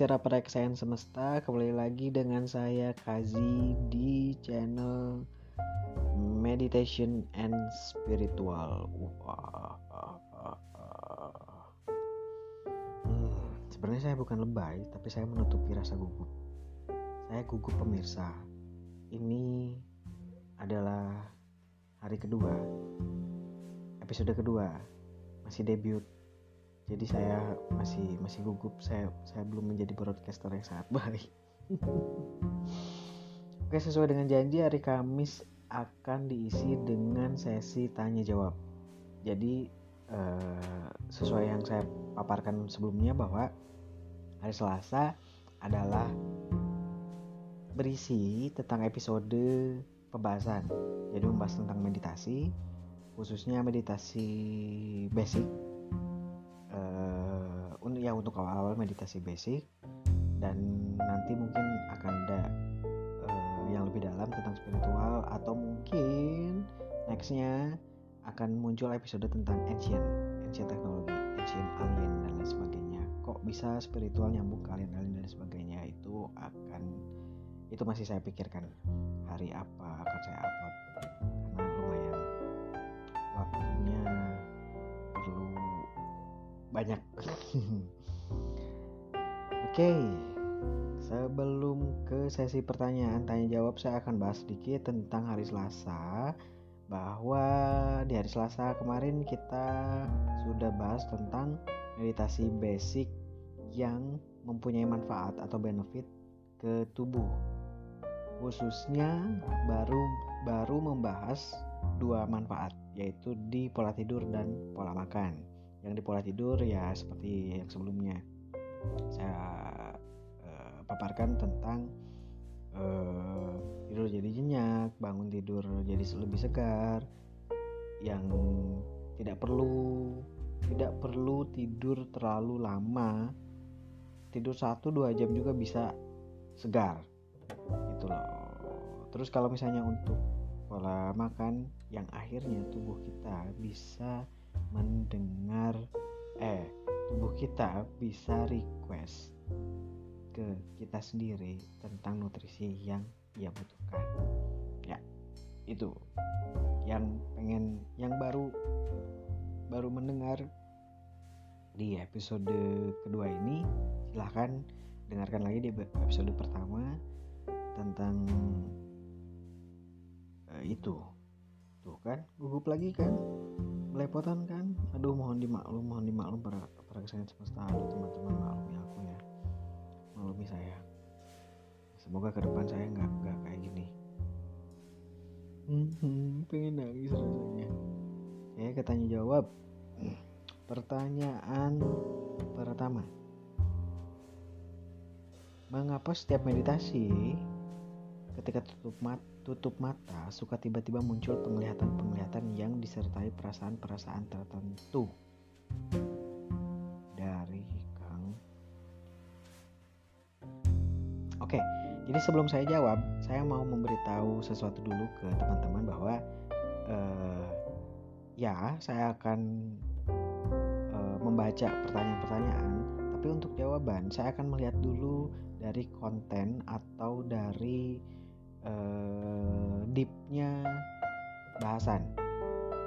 Pada kesayangan semesta Kembali lagi dengan saya Kazi di channel Meditation and Spiritual. Wah, hmm, Sebenarnya saya bukan lebay Tapi saya menutupi rasa gugup. Saya gugup pemirsa. Ini adalah hari kedua Episode kedua. Masih debut jadi saya masih masih gugup. Saya saya belum menjadi broadcaster yang sangat baik. Oke sesuai dengan janji hari Kamis akan diisi dengan sesi tanya jawab jadi eh, sesuai yang saya paparkan sebelumnya bahwa hari Selasa adalah berisi tentang episode pembahasan. Jadi membahas tentang meditasi khususnya meditasi basic ya untuk awal-awal meditasi basic dan nanti mungkin akan ada uh, yang lebih dalam tentang spiritual atau mungkin nextnya akan muncul episode tentang ancient ancient teknologi ancient alien dan lain sebagainya. Kok bisa spiritual nyambung ke alien alien dan sebagainya? Itu akan itu masih saya pikirkan. Hari apa akan saya upload banyak Oke, sebelum ke sesi pertanyaan tanya jawab saya akan bahas sedikit tentang hari Selasa bahwa di hari Selasa kemarin kita sudah bahas tentang meditasi basic yang mempunyai manfaat atau benefit ke tubuh. Khususnya baru baru membahas dua manfaat yaitu di pola tidur dan pola makan. Yang di pola tidur ya seperti yang sebelumnya saya paparkan tentang uh, tidur jadi jenyak, bangun tidur jadi lebih segar, yang tidak perlu tidak perlu tidur terlalu lama, tidur satu dua jam juga bisa segar, gitu loh. Terus kalau misalnya untuk pola makan yang akhirnya tubuh kita bisa mendengar eh tubuh kita bisa request ke kita sendiri tentang nutrisi yang ia butuhkan. Ya itu. Yang pengen yang baru baru mendengar di episode kedua ini silahkan dengarkan lagi di episode pertama tentang uh, itu. Tuh kan gugup lagi kan belepotan kan? Aduh mohon dimaklum mohon dimaklum para para kesayangan semesta teman-teman maklumi aku ya. Maklumi saya. Semoga ke depan saya nggak nggak kayak gini. Hmm, pengen nangis rasanya. Ya katanya jawab. Pertanyaan pertama. Mengapa setiap meditasi ketika tutup mata tutup mata suka tiba-tiba muncul penglihatan-penglihatan yang disertai perasaan-perasaan tertentu. Oke, jadi sebelum saya jawab, saya mau memberitahu sesuatu dulu ke teman-teman bahwa uh, ya saya akan uh, membaca pertanyaan-pertanyaan, tapi untuk jawaban saya akan melihat dulu dari konten atau dari uh, deepnya bahasan.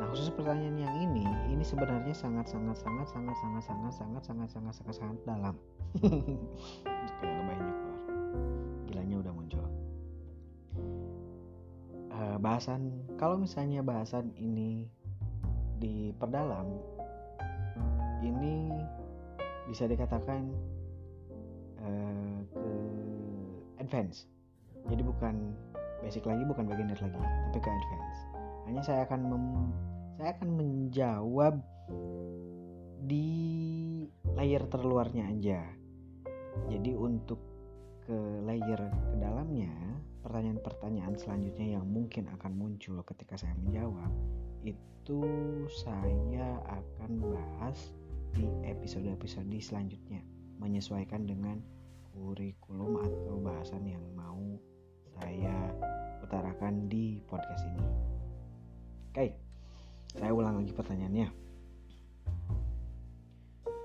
Nah khusus pertanyaan yang ini, ini sebenarnya sangat sangat sangat sangat sangat sangat sangat sangat sangat sangat sangat dalam. Kayak banyak bahasan kalau misalnya bahasan ini diperdalam ini bisa dikatakan uh, ke advance jadi bukan basic lagi bukan beginner lagi tapi ke advance. Hanya saya akan mem, saya akan menjawab di layer terluarnya aja. Jadi untuk ke layer ke dalamnya pertanyaan-pertanyaan selanjutnya yang mungkin akan muncul ketika saya menjawab itu saya akan bahas di episode-episode selanjutnya menyesuaikan dengan kurikulum atau bahasan yang mau saya utarakan di podcast ini. Oke, saya ulang lagi pertanyaannya.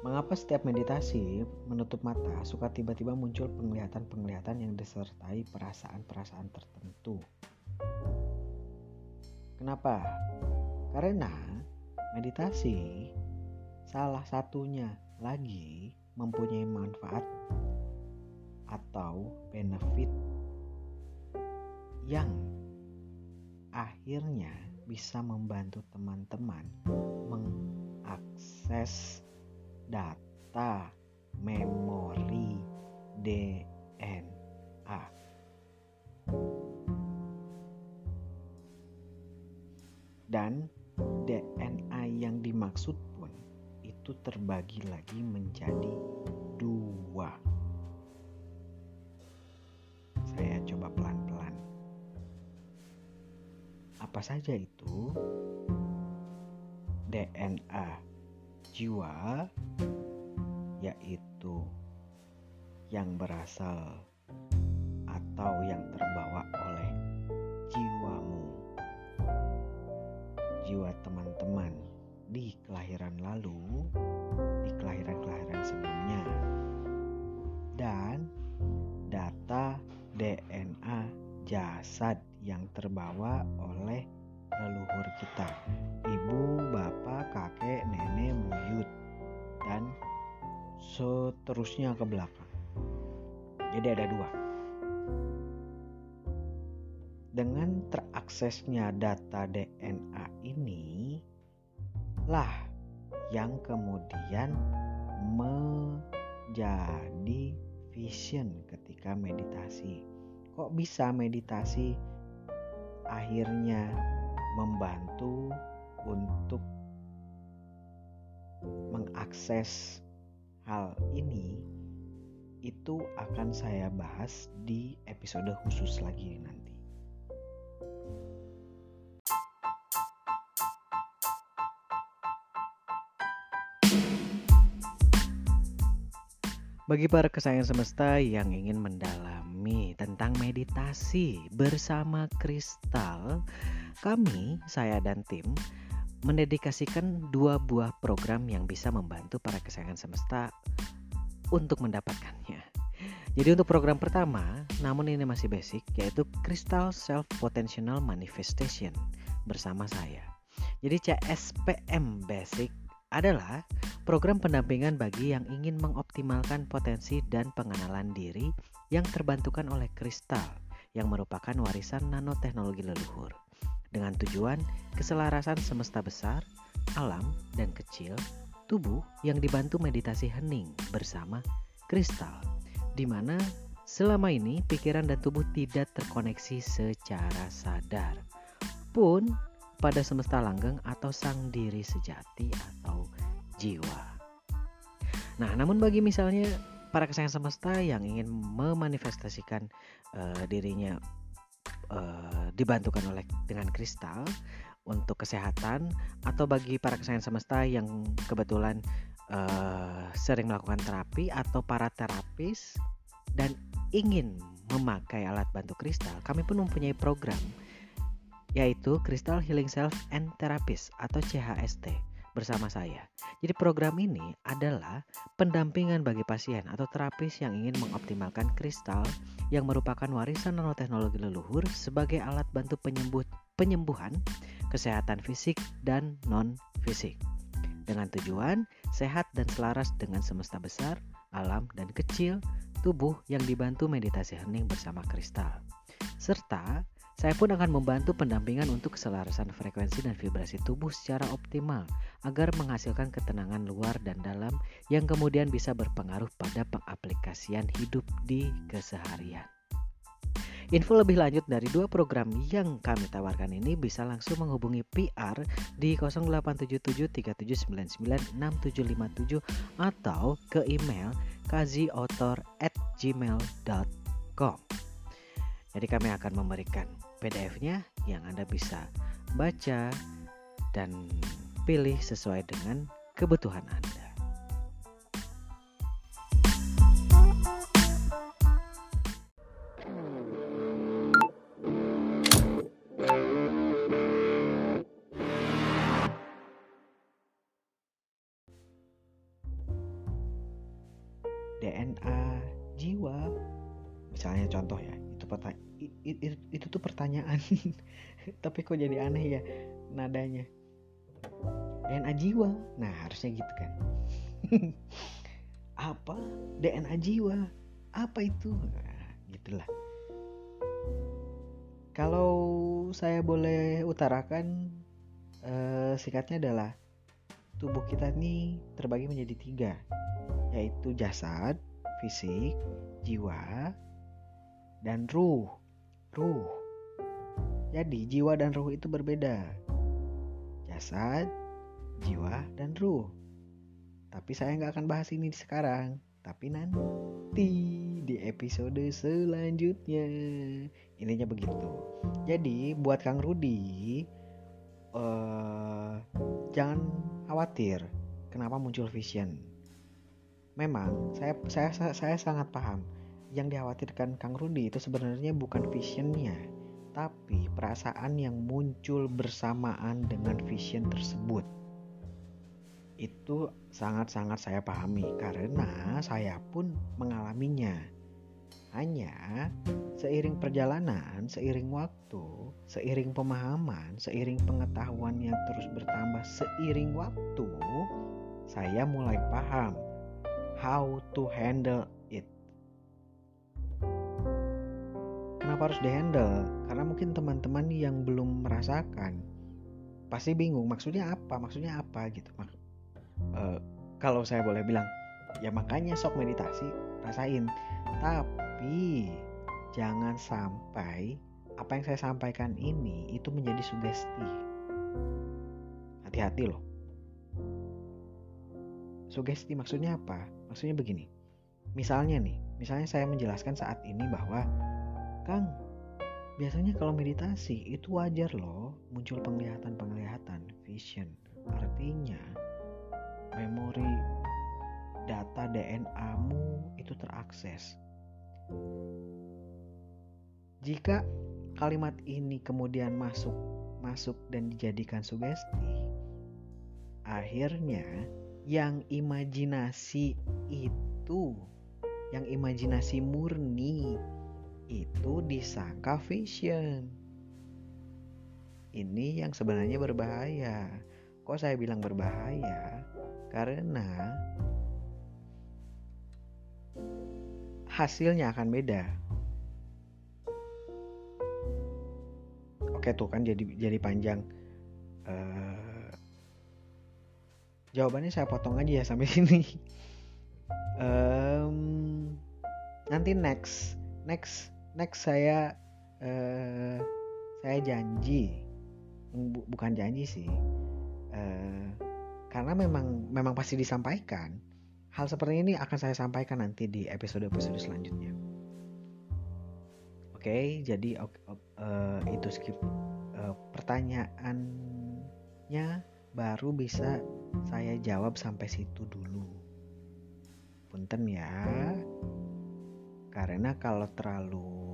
Mengapa setiap meditasi menutup mata suka tiba-tiba muncul penglihatan-penglihatan yang disertai perasaan-perasaan tertentu? Kenapa? Karena meditasi salah satunya lagi mempunyai manfaat atau benefit yang akhirnya bisa membantu teman-teman mengakses data memori DNA. Dan DNA yang dimaksud pun itu terbagi lagi menjadi dua. Apa saja itu? DNA jiwa yaitu yang berasal atau yang terbawa oleh jiwamu. Jiwa teman-teman di kelahiran lalu, di kelahiran-kelahiran sebelumnya. Dan data DNA jasad yang terbawa oleh leluhur kita, ibu, bapak, kakek, nenek, buyut, dan seterusnya ke belakang. Jadi ada dua. Dengan teraksesnya data DNA ini lah yang kemudian menjadi vision ketika meditasi. Kok bisa meditasi akhirnya membantu untuk mengakses hal ini itu akan saya bahas di episode khusus lagi nanti. Bagi para kesayangan semesta yang ingin mendalami tentang meditasi bersama kristal, kami, saya dan tim, mendedikasikan dua buah program yang bisa membantu para kesayangan semesta untuk mendapatkannya. Jadi untuk program pertama, namun ini masih basic, yaitu Crystal Self Potential Manifestation bersama saya. Jadi CSPM Basic adalah program pendampingan bagi yang ingin mengoptimalkan potensi dan pengenalan diri yang terbantukan oleh kristal yang merupakan warisan nanoteknologi leluhur dengan tujuan keselarasan semesta besar, alam, dan kecil, tubuh yang dibantu meditasi hening bersama kristal, di mana selama ini pikiran dan tubuh tidak terkoneksi secara sadar. Pun pada semesta langgeng atau sang diri sejati atau jiwa. Nah, namun bagi misalnya para kesayangan semesta yang ingin memanifestasikan uh, dirinya uh, dibantukan oleh dengan kristal untuk kesehatan atau bagi para kesayangan semesta yang kebetulan uh, sering melakukan terapi atau para terapis dan ingin memakai alat bantu kristal, kami pun mempunyai program yaitu Crystal Healing Self and Therapist atau CHST bersama saya. Jadi program ini adalah pendampingan bagi pasien atau terapis yang ingin mengoptimalkan kristal yang merupakan warisan nanoteknologi leluhur sebagai alat bantu penyembuh, penyembuhan kesehatan fisik dan non fisik. Dengan tujuan sehat dan selaras dengan semesta besar, alam dan kecil, tubuh yang dibantu meditasi hening bersama kristal. Serta saya pun akan membantu pendampingan untuk keselarasan frekuensi dan vibrasi tubuh secara optimal agar menghasilkan ketenangan luar dan dalam yang kemudian bisa berpengaruh pada pengaplikasian hidup di keseharian. Info lebih lanjut dari dua program yang kami tawarkan ini bisa langsung menghubungi PR di 087737996757 atau ke email kaziotor@gmail.com. Jadi kami akan memberikan PDF-nya yang Anda bisa baca dan pilih sesuai dengan kebutuhan Anda. tapi kok jadi aneh ya nadanya. DNA jiwa. Nah harusnya gitu kan. Apa? DNA jiwa. Apa itu? Nah, gitulah. Kalau saya boleh utarakan eh, singkatnya adalah tubuh kita ini terbagi menjadi tiga yaitu jasad fisik jiwa dan ruh. Ruh jadi jiwa dan ruh itu berbeda jasad jiwa dan ruh tapi saya nggak akan bahas ini sekarang, tapi nanti di episode selanjutnya. Intinya begitu. Jadi buat Kang Rudi, uh, jangan khawatir kenapa muncul vision. Memang saya saya saya sangat paham yang dikhawatirkan Kang Rudi itu sebenarnya bukan visionnya, tapi perasaan yang muncul bersamaan dengan vision tersebut itu sangat-sangat saya pahami karena saya pun mengalaminya. Hanya seiring perjalanan, seiring waktu, seiring pemahaman, seiring pengetahuan yang terus bertambah seiring waktu, saya mulai paham how to handle Kenapa harus dihandle? Karena mungkin teman-teman yang belum merasakan pasti bingung maksudnya apa, maksudnya apa gitu. Uh, kalau saya boleh bilang ya makanya sok meditasi rasain. Tapi jangan sampai apa yang saya sampaikan ini itu menjadi sugesti. Hati-hati loh. Sugesti maksudnya apa? Maksudnya begini. Misalnya nih misalnya saya menjelaskan saat ini bahwa Kang biasanya kalau meditasi itu wajar loh muncul penglihatan-penglihatan vision artinya memori data DNA-mu itu terakses. Jika kalimat ini kemudian masuk masuk dan dijadikan sugesti, akhirnya yang imajinasi itu, yang imajinasi murni itu disangka vision. Ini yang sebenarnya berbahaya. Kok saya bilang berbahaya? karena hasilnya akan beda. Oke tuh kan jadi jadi panjang. Uh, jawabannya saya potong aja ya sampai sini. um, nanti next next next saya uh, saya janji bukan janji sih. Uh, karena memang memang pasti disampaikan. Hal seperti ini akan saya sampaikan nanti di episode-episode selanjutnya. Oke, okay, jadi uh, itu skip uh, pertanyaannya baru bisa saya jawab sampai situ dulu. Punten ya. Karena kalau terlalu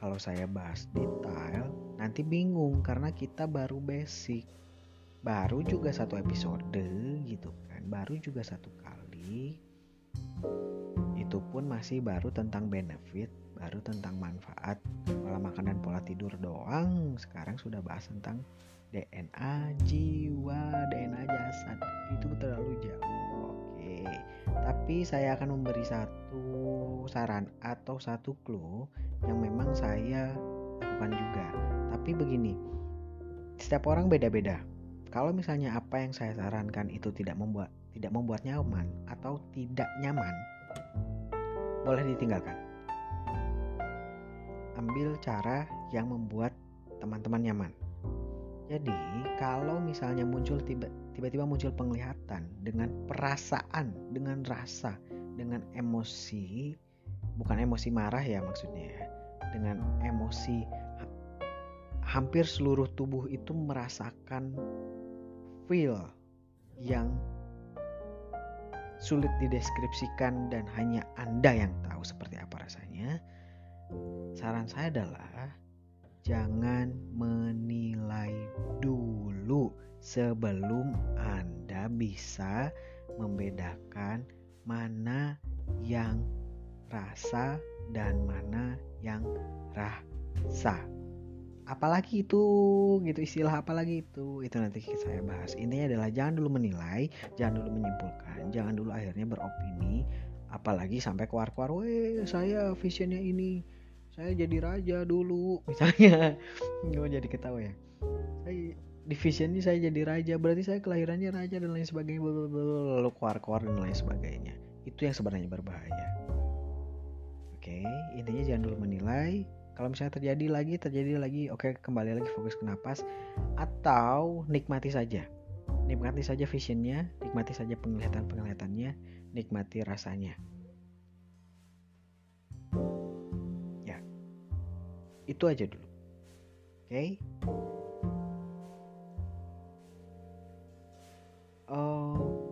kalau saya bahas detail nanti bingung karena kita baru basic. Baru juga satu episode gitu kan baru juga satu kali. Itu pun masih baru tentang benefit baru tentang manfaat. Pola makan dan pola tidur doang. Sekarang sudah bahas tentang DNA jiwa DNA jasad. Itu terlalu jauh oke tapi saya akan memberi satu saran atau satu clue yang memang saya lakukan juga tapi begini setiap orang beda-beda kalau misalnya apa yang saya sarankan itu tidak membuat tidak membuat nyaman atau tidak nyaman, boleh ditinggalkan. Ambil cara yang membuat teman-teman nyaman. Jadi, kalau misalnya muncul tiba-tiba muncul penglihatan dengan perasaan, dengan rasa, dengan emosi, bukan emosi marah ya maksudnya ya, dengan emosi hampir seluruh tubuh itu merasakan feel yang sulit dideskripsikan dan hanya Anda yang tahu seperti apa rasanya. Saran saya adalah jangan menilai dulu sebelum Anda bisa membedakan mana yang rasa dan mana yang rasa. Apalagi itu gitu istilah apalagi itu. Itu nanti saya bahas. Intinya adalah jangan dulu menilai jangan dulu menyimpulkan jangan dulu akhirnya beropini. Apalagi sampai keluar-keluar weh saya visionnya ini saya jadi raja dulu. Misalnya. Nggak jadi ketawa ya. Saya di visionnya saya jadi raja berarti saya kelahirannya raja dan lain sebagainya lalu keluar-keluar dan lain sebagainya. Itu yang sebenarnya berbahaya. Oke intinya jangan dulu menilai. Kalau misalnya terjadi lagi terjadi lagi oke kembali lagi fokus ke napas. Atau nikmati saja. Nikmati saja visionnya nikmati saja penglihatan penglihatannya nikmati rasanya itu aja dulu oke okay?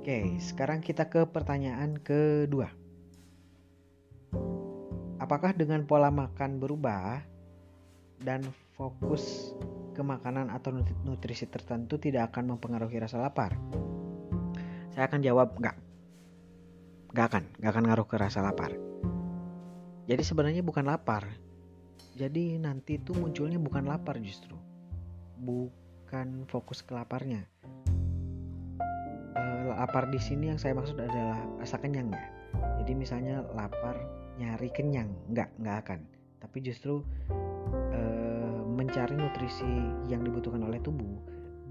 Oke, sekarang kita ke pertanyaan kedua. Apakah dengan pola makan berubah dan fokus ke makanan atau nutrisi tertentu tidak akan mempengaruhi rasa lapar? Saya akan jawab enggak. Enggak akan, enggak akan ngaruh ke rasa lapar. Jadi sebenarnya bukan lapar. Jadi nanti itu munculnya bukan lapar justru. Bukan fokus ke laparnya. E, lapar di sini yang saya maksud adalah rasa kenyang ya. Jadi misalnya lapar nyari kenyang nggak nggak akan tapi justru e, mencari nutrisi yang dibutuhkan oleh tubuh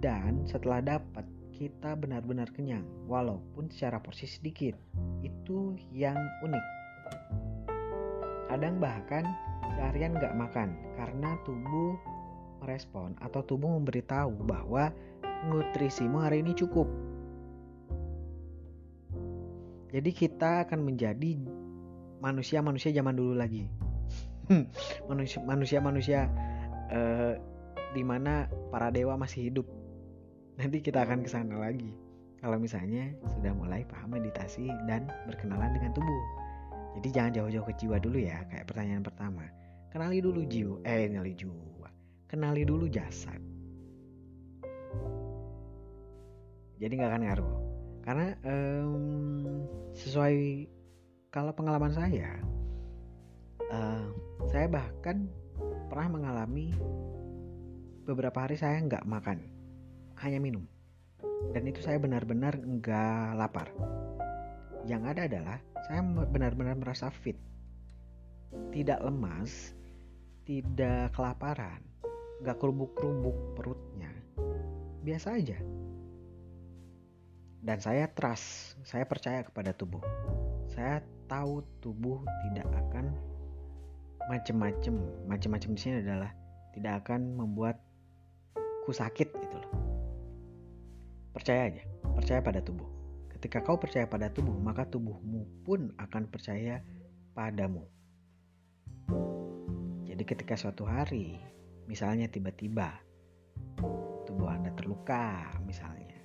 dan setelah dapat kita benar-benar kenyang walaupun secara porsi sedikit itu yang unik kadang bahkan seharian nggak makan karena tubuh merespon atau tubuh memberitahu bahwa nutrisimu hari ini cukup jadi kita akan menjadi manusia-manusia zaman dulu lagi. Manusia-manusia uh, di mana para dewa masih hidup. Nanti kita akan ke sana lagi. Kalau misalnya sudah mulai paham meditasi dan berkenalan dengan tubuh. Jadi jangan jauh-jauh ke jiwa dulu ya, kayak pertanyaan pertama. Kenali dulu jiwa, eh kenali jiwa. Kenali dulu jasad. Jadi nggak akan ngaruh. Karena um, sesuai kalau pengalaman saya uh, saya bahkan pernah mengalami beberapa hari saya nggak makan hanya minum dan itu saya benar-benar nggak lapar yang ada adalah saya benar-benar merasa fit tidak lemas tidak kelaparan nggak kerubuk-kerubuk perutnya biasa aja. Dan saya trust saya percaya kepada tubuh. Saya tahu tubuh tidak akan macem-macem macem-macem di sini adalah tidak akan membuat ku sakit gitu loh. Percaya aja percaya pada tubuh. Ketika kau percaya pada tubuh maka tubuhmu pun akan percaya padamu jadi ketika suatu hari misalnya tiba-tiba tubuh anda terluka misalnya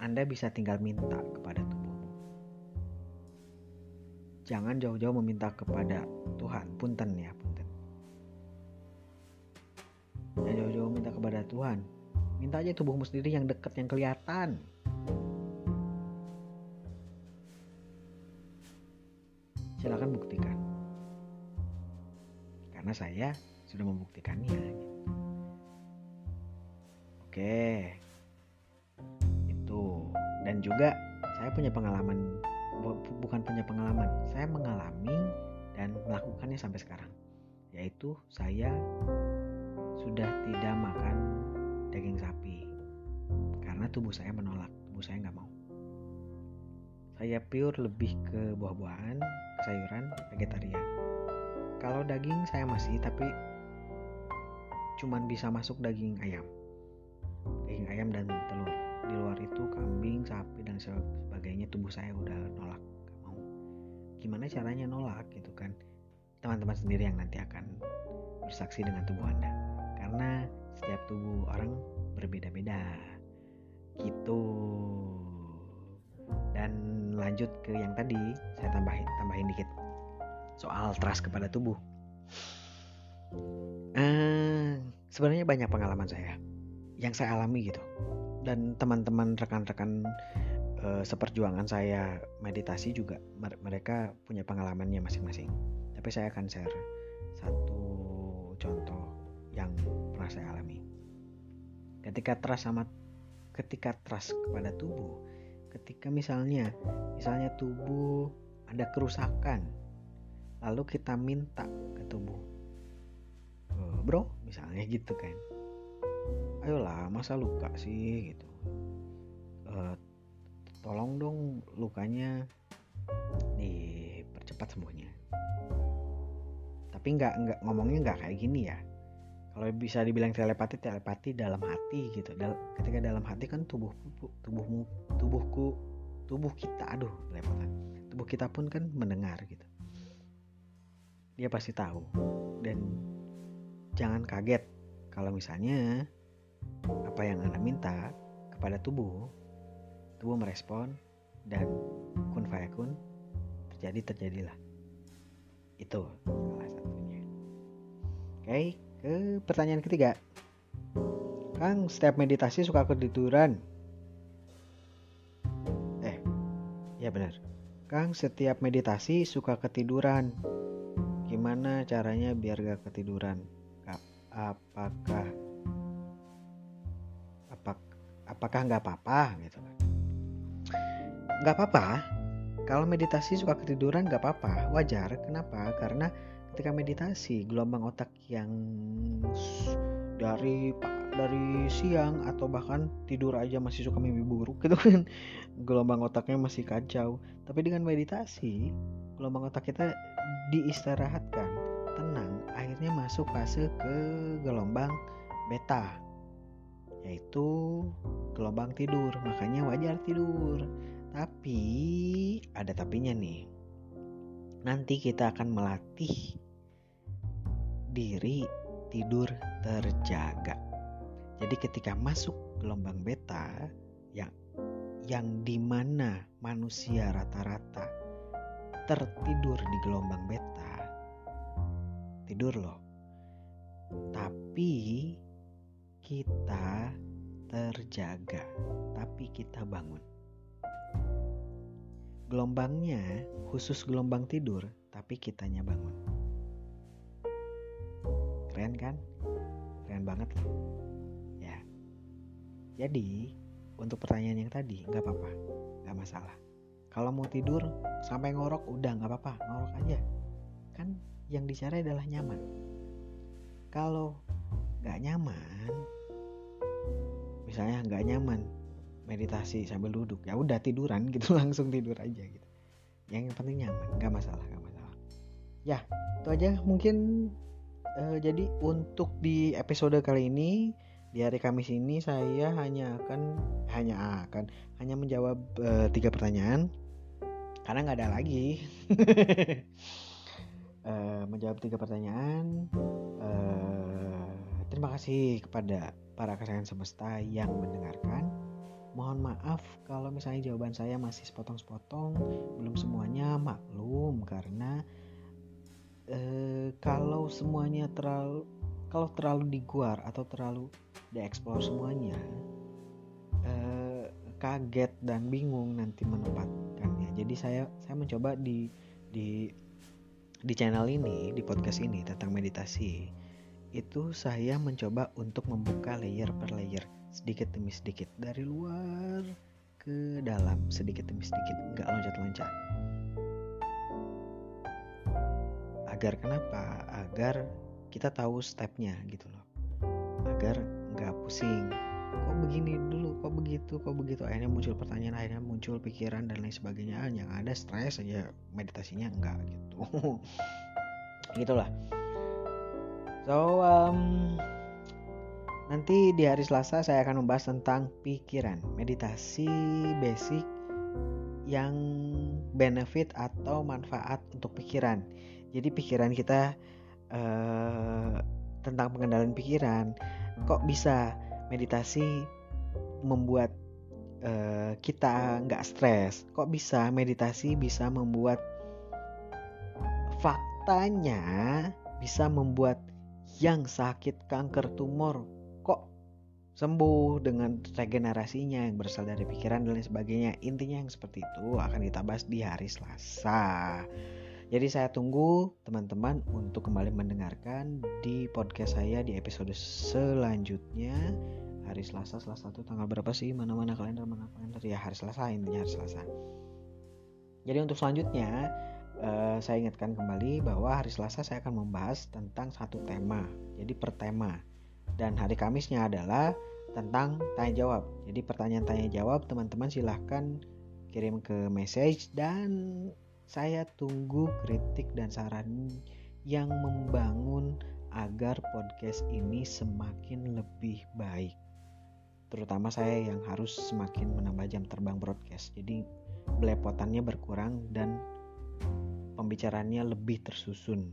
anda bisa tinggal minta kepada tubuh jangan jauh-jauh meminta kepada Tuhan punten ya punten. Jangan jauh-jauh minta kepada Tuhan. Minta aja tubuhmu sendiri yang dekat yang kelihatan. Silakan buktikan karena saya sudah membuktikannya gitu. oke. Itu. Dan juga saya punya pengalaman bukan punya pengalaman saya mengalami dan melakukannya sampai sekarang. Yaitu saya sudah tidak makan daging sapi karena tubuh saya menolak tubuh saya nggak mau. Saya pure lebih ke buah-buahan sayuran vegetarian kalau daging saya masih tapi cuman bisa masuk daging ayam. Daging ayam dan telur. Di luar itu kambing sapi dan sebagainya tubuh saya udah nolak gak mau. Gimana caranya nolak gitu kan? Teman-teman sendiri yang nanti akan bersaksi dengan tubuh anda. Karena setiap tubuh orang berbeda-beda. Gitu. Dan lanjut ke yang tadi saya tambahin tambahin dikit soal trust kepada tubuh. Uh, sebenarnya banyak pengalaman saya yang saya alami gitu. Dan teman-teman rekan-rekan uh, seperjuangan saya meditasi juga mereka punya pengalamannya masing-masing. Tapi saya akan share satu contoh yang pernah saya alami. Ketika trust sama ketika trust kepada tubuh ketika misalnya misalnya tubuh ada kerusakan lalu kita minta ke tubuh. E, bro misalnya gitu kan. Ayolah masa luka sih gitu. E, tolong dong lukanya dipercepat sembuhnya. Tapi nggak nggak ngomongnya nggak kayak gini ya. Kalau bisa dibilang telepati telepati dalam hati gitu. Dal ketika dalam hati kan tubuh tubuhmu tubuhku tubuh kita aduh lepotan tubuh kita pun kan mendengar gitu dia pasti tahu dan jangan kaget kalau misalnya apa yang anda minta kepada tubuh tubuh merespon dan kun fayakun terjadi terjadilah itu salah satunya oke? Ke pertanyaan ketiga. Kang, setiap meditasi suka ketiduran. Eh, ya benar. Kang, setiap meditasi suka ketiduran. Gimana caranya biar gak ketiduran? Apakah apak, apakah nggak apa-apa gitu kan? Nggak apa-apa. Kalau meditasi suka ketiduran nggak apa-apa, wajar. Kenapa? Karena ketika meditasi gelombang otak yang dari dari siang atau bahkan tidur aja masih suka mimpi buruk gitu kan gelombang otaknya masih kacau tapi dengan meditasi gelombang otak kita diistirahatkan. Tenang akhirnya masuk fase ke gelombang beta yaitu gelombang tidur. Makanya wajar tidur. Tapi ada tapinya nih. Nanti kita akan melatih diri tidur terjaga. Jadi ketika masuk gelombang beta yang yang di mana manusia rata-rata tertidur di gelombang beta, tidur loh. Tapi kita terjaga, tapi kita bangun. Gelombangnya khusus gelombang tidur, tapi kitanya bangun. Keren kan? Keren banget. Ya. Jadi untuk pertanyaan yang tadi nggak apa-apa. Nggak masalah kalau mau tidur sampai ngorok udah nggak apa-apa ngorok aja. Kan yang dicari adalah nyaman. Kalau nggak nyaman misalnya nggak nyaman meditasi sambil duduk ya udah tiduran gitu langsung tidur aja gitu. Yang penting nyaman nggak masalah nggak masalah. Ya itu aja mungkin uh, jadi untuk di episode kali ini di hari Kamis ini saya hanya akan hanya akan hanya menjawab uh, tiga pertanyaan karena nggak ada lagi. Uh, menjawab tiga pertanyaan uh, terima kasih kepada para kesayangan semesta yang mendengarkan. Mohon maaf kalau misalnya jawaban saya masih sepotong-sepotong belum semuanya maklum karena eh, kalau semuanya terlalu kalau terlalu diguar atau terlalu dieksplor semuanya kaget dan bingung nanti menempatkannya jadi saya saya mencoba di di di channel ini di podcast ini tentang meditasi. Itu saya mencoba untuk membuka layer per layer sedikit demi sedikit dari luar ke dalam sedikit demi sedikit nggak loncat-loncat. Agar kenapa? Agar kita tahu stepnya gitu loh. Agar nggak pusing kok begini dulu kok begitu kok begitu. Akhirnya muncul pertanyaan akhirnya muncul pikiran dan lain sebagainya. Yang ada stres aja meditasinya enggak gitu. Gitulah. So um, nanti di hari Selasa saya akan membahas tentang pikiran meditasi basic yang benefit atau manfaat untuk pikiran. Jadi pikiran kita uh, tentang pengendalian pikiran kok bisa meditasi membuat uh, kita nggak stres kok bisa meditasi bisa membuat faktanya bisa membuat yang sakit kanker tumor kok sembuh dengan regenerasinya yang berasal dari pikiran dan lain sebagainya. Intinya yang seperti itu akan kita bahas di hari Selasa. Jadi saya tunggu teman-teman untuk kembali mendengarkan di podcast saya di episode selanjutnya hari Selasa Selasa itu tanggal berapa sih mana-mana kalender mana kalender ya hari Selasa intinya hari Selasa. Jadi untuk selanjutnya uh, saya ingatkan kembali bahwa hari Selasa saya akan membahas tentang satu tema. Jadi per tema. Dan hari Kamisnya adalah tentang tanya jawab. Jadi pertanyaan tanya jawab teman-teman silahkan kirim ke message dan saya tunggu kritik dan saran yang membangun agar podcast ini semakin lebih baik. Terutama saya yang harus semakin menambah jam terbang broadcast. Jadi belepotannya berkurang dan pembicaraannya lebih tersusun.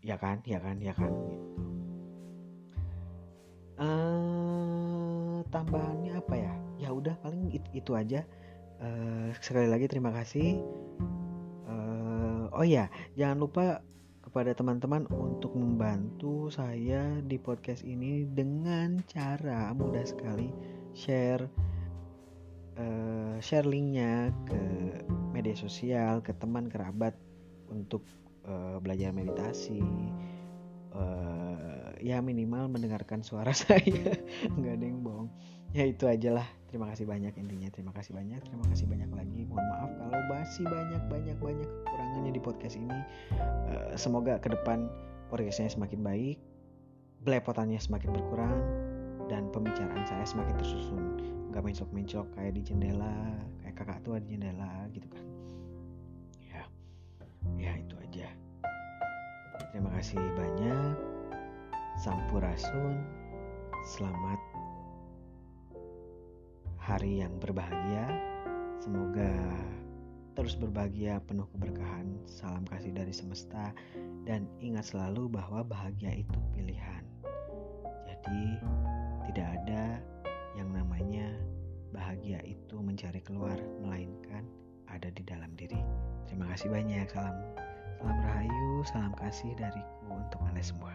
Ya kan, ya kan, ya kan. Uh, tambahannya apa ya? Ya udah paling itu, itu aja. Uh, sekali lagi terima kasih oh ya jangan lupa kepada teman-teman untuk membantu saya di podcast ini dengan cara mudah sekali share uh, share linknya ke media sosial ke teman kerabat untuk uh, belajar meditasi. Uh, ya minimal mendengarkan suara saya nggak ada yang bohong. Ya itu aja lah terima kasih banyak intinya terima kasih banyak terima kasih banyak lagi. Mohon maaf kalau masih banyak banyak banyak kekurangannya di podcast ini. Uh, semoga ke depan podcastnya semakin baik belepotannya semakin berkurang dan pembicaraan saya semakin tersusun. Nggak mencok-mencok kayak di jendela kayak kakak tua di jendela gitu kan. Ya ya itu aja. Terima kasih banyak. Sampurasun. Selamat hari yang berbahagia. Semoga terus berbahagia penuh keberkahan. Salam kasih dari semesta dan ingat selalu bahwa bahagia itu pilihan. Jadi tidak ada yang namanya bahagia itu mencari keluar melainkan ada di dalam diri. Terima kasih banyak. Salam salam rahayu, salam kasih dariku untuk kalian semua.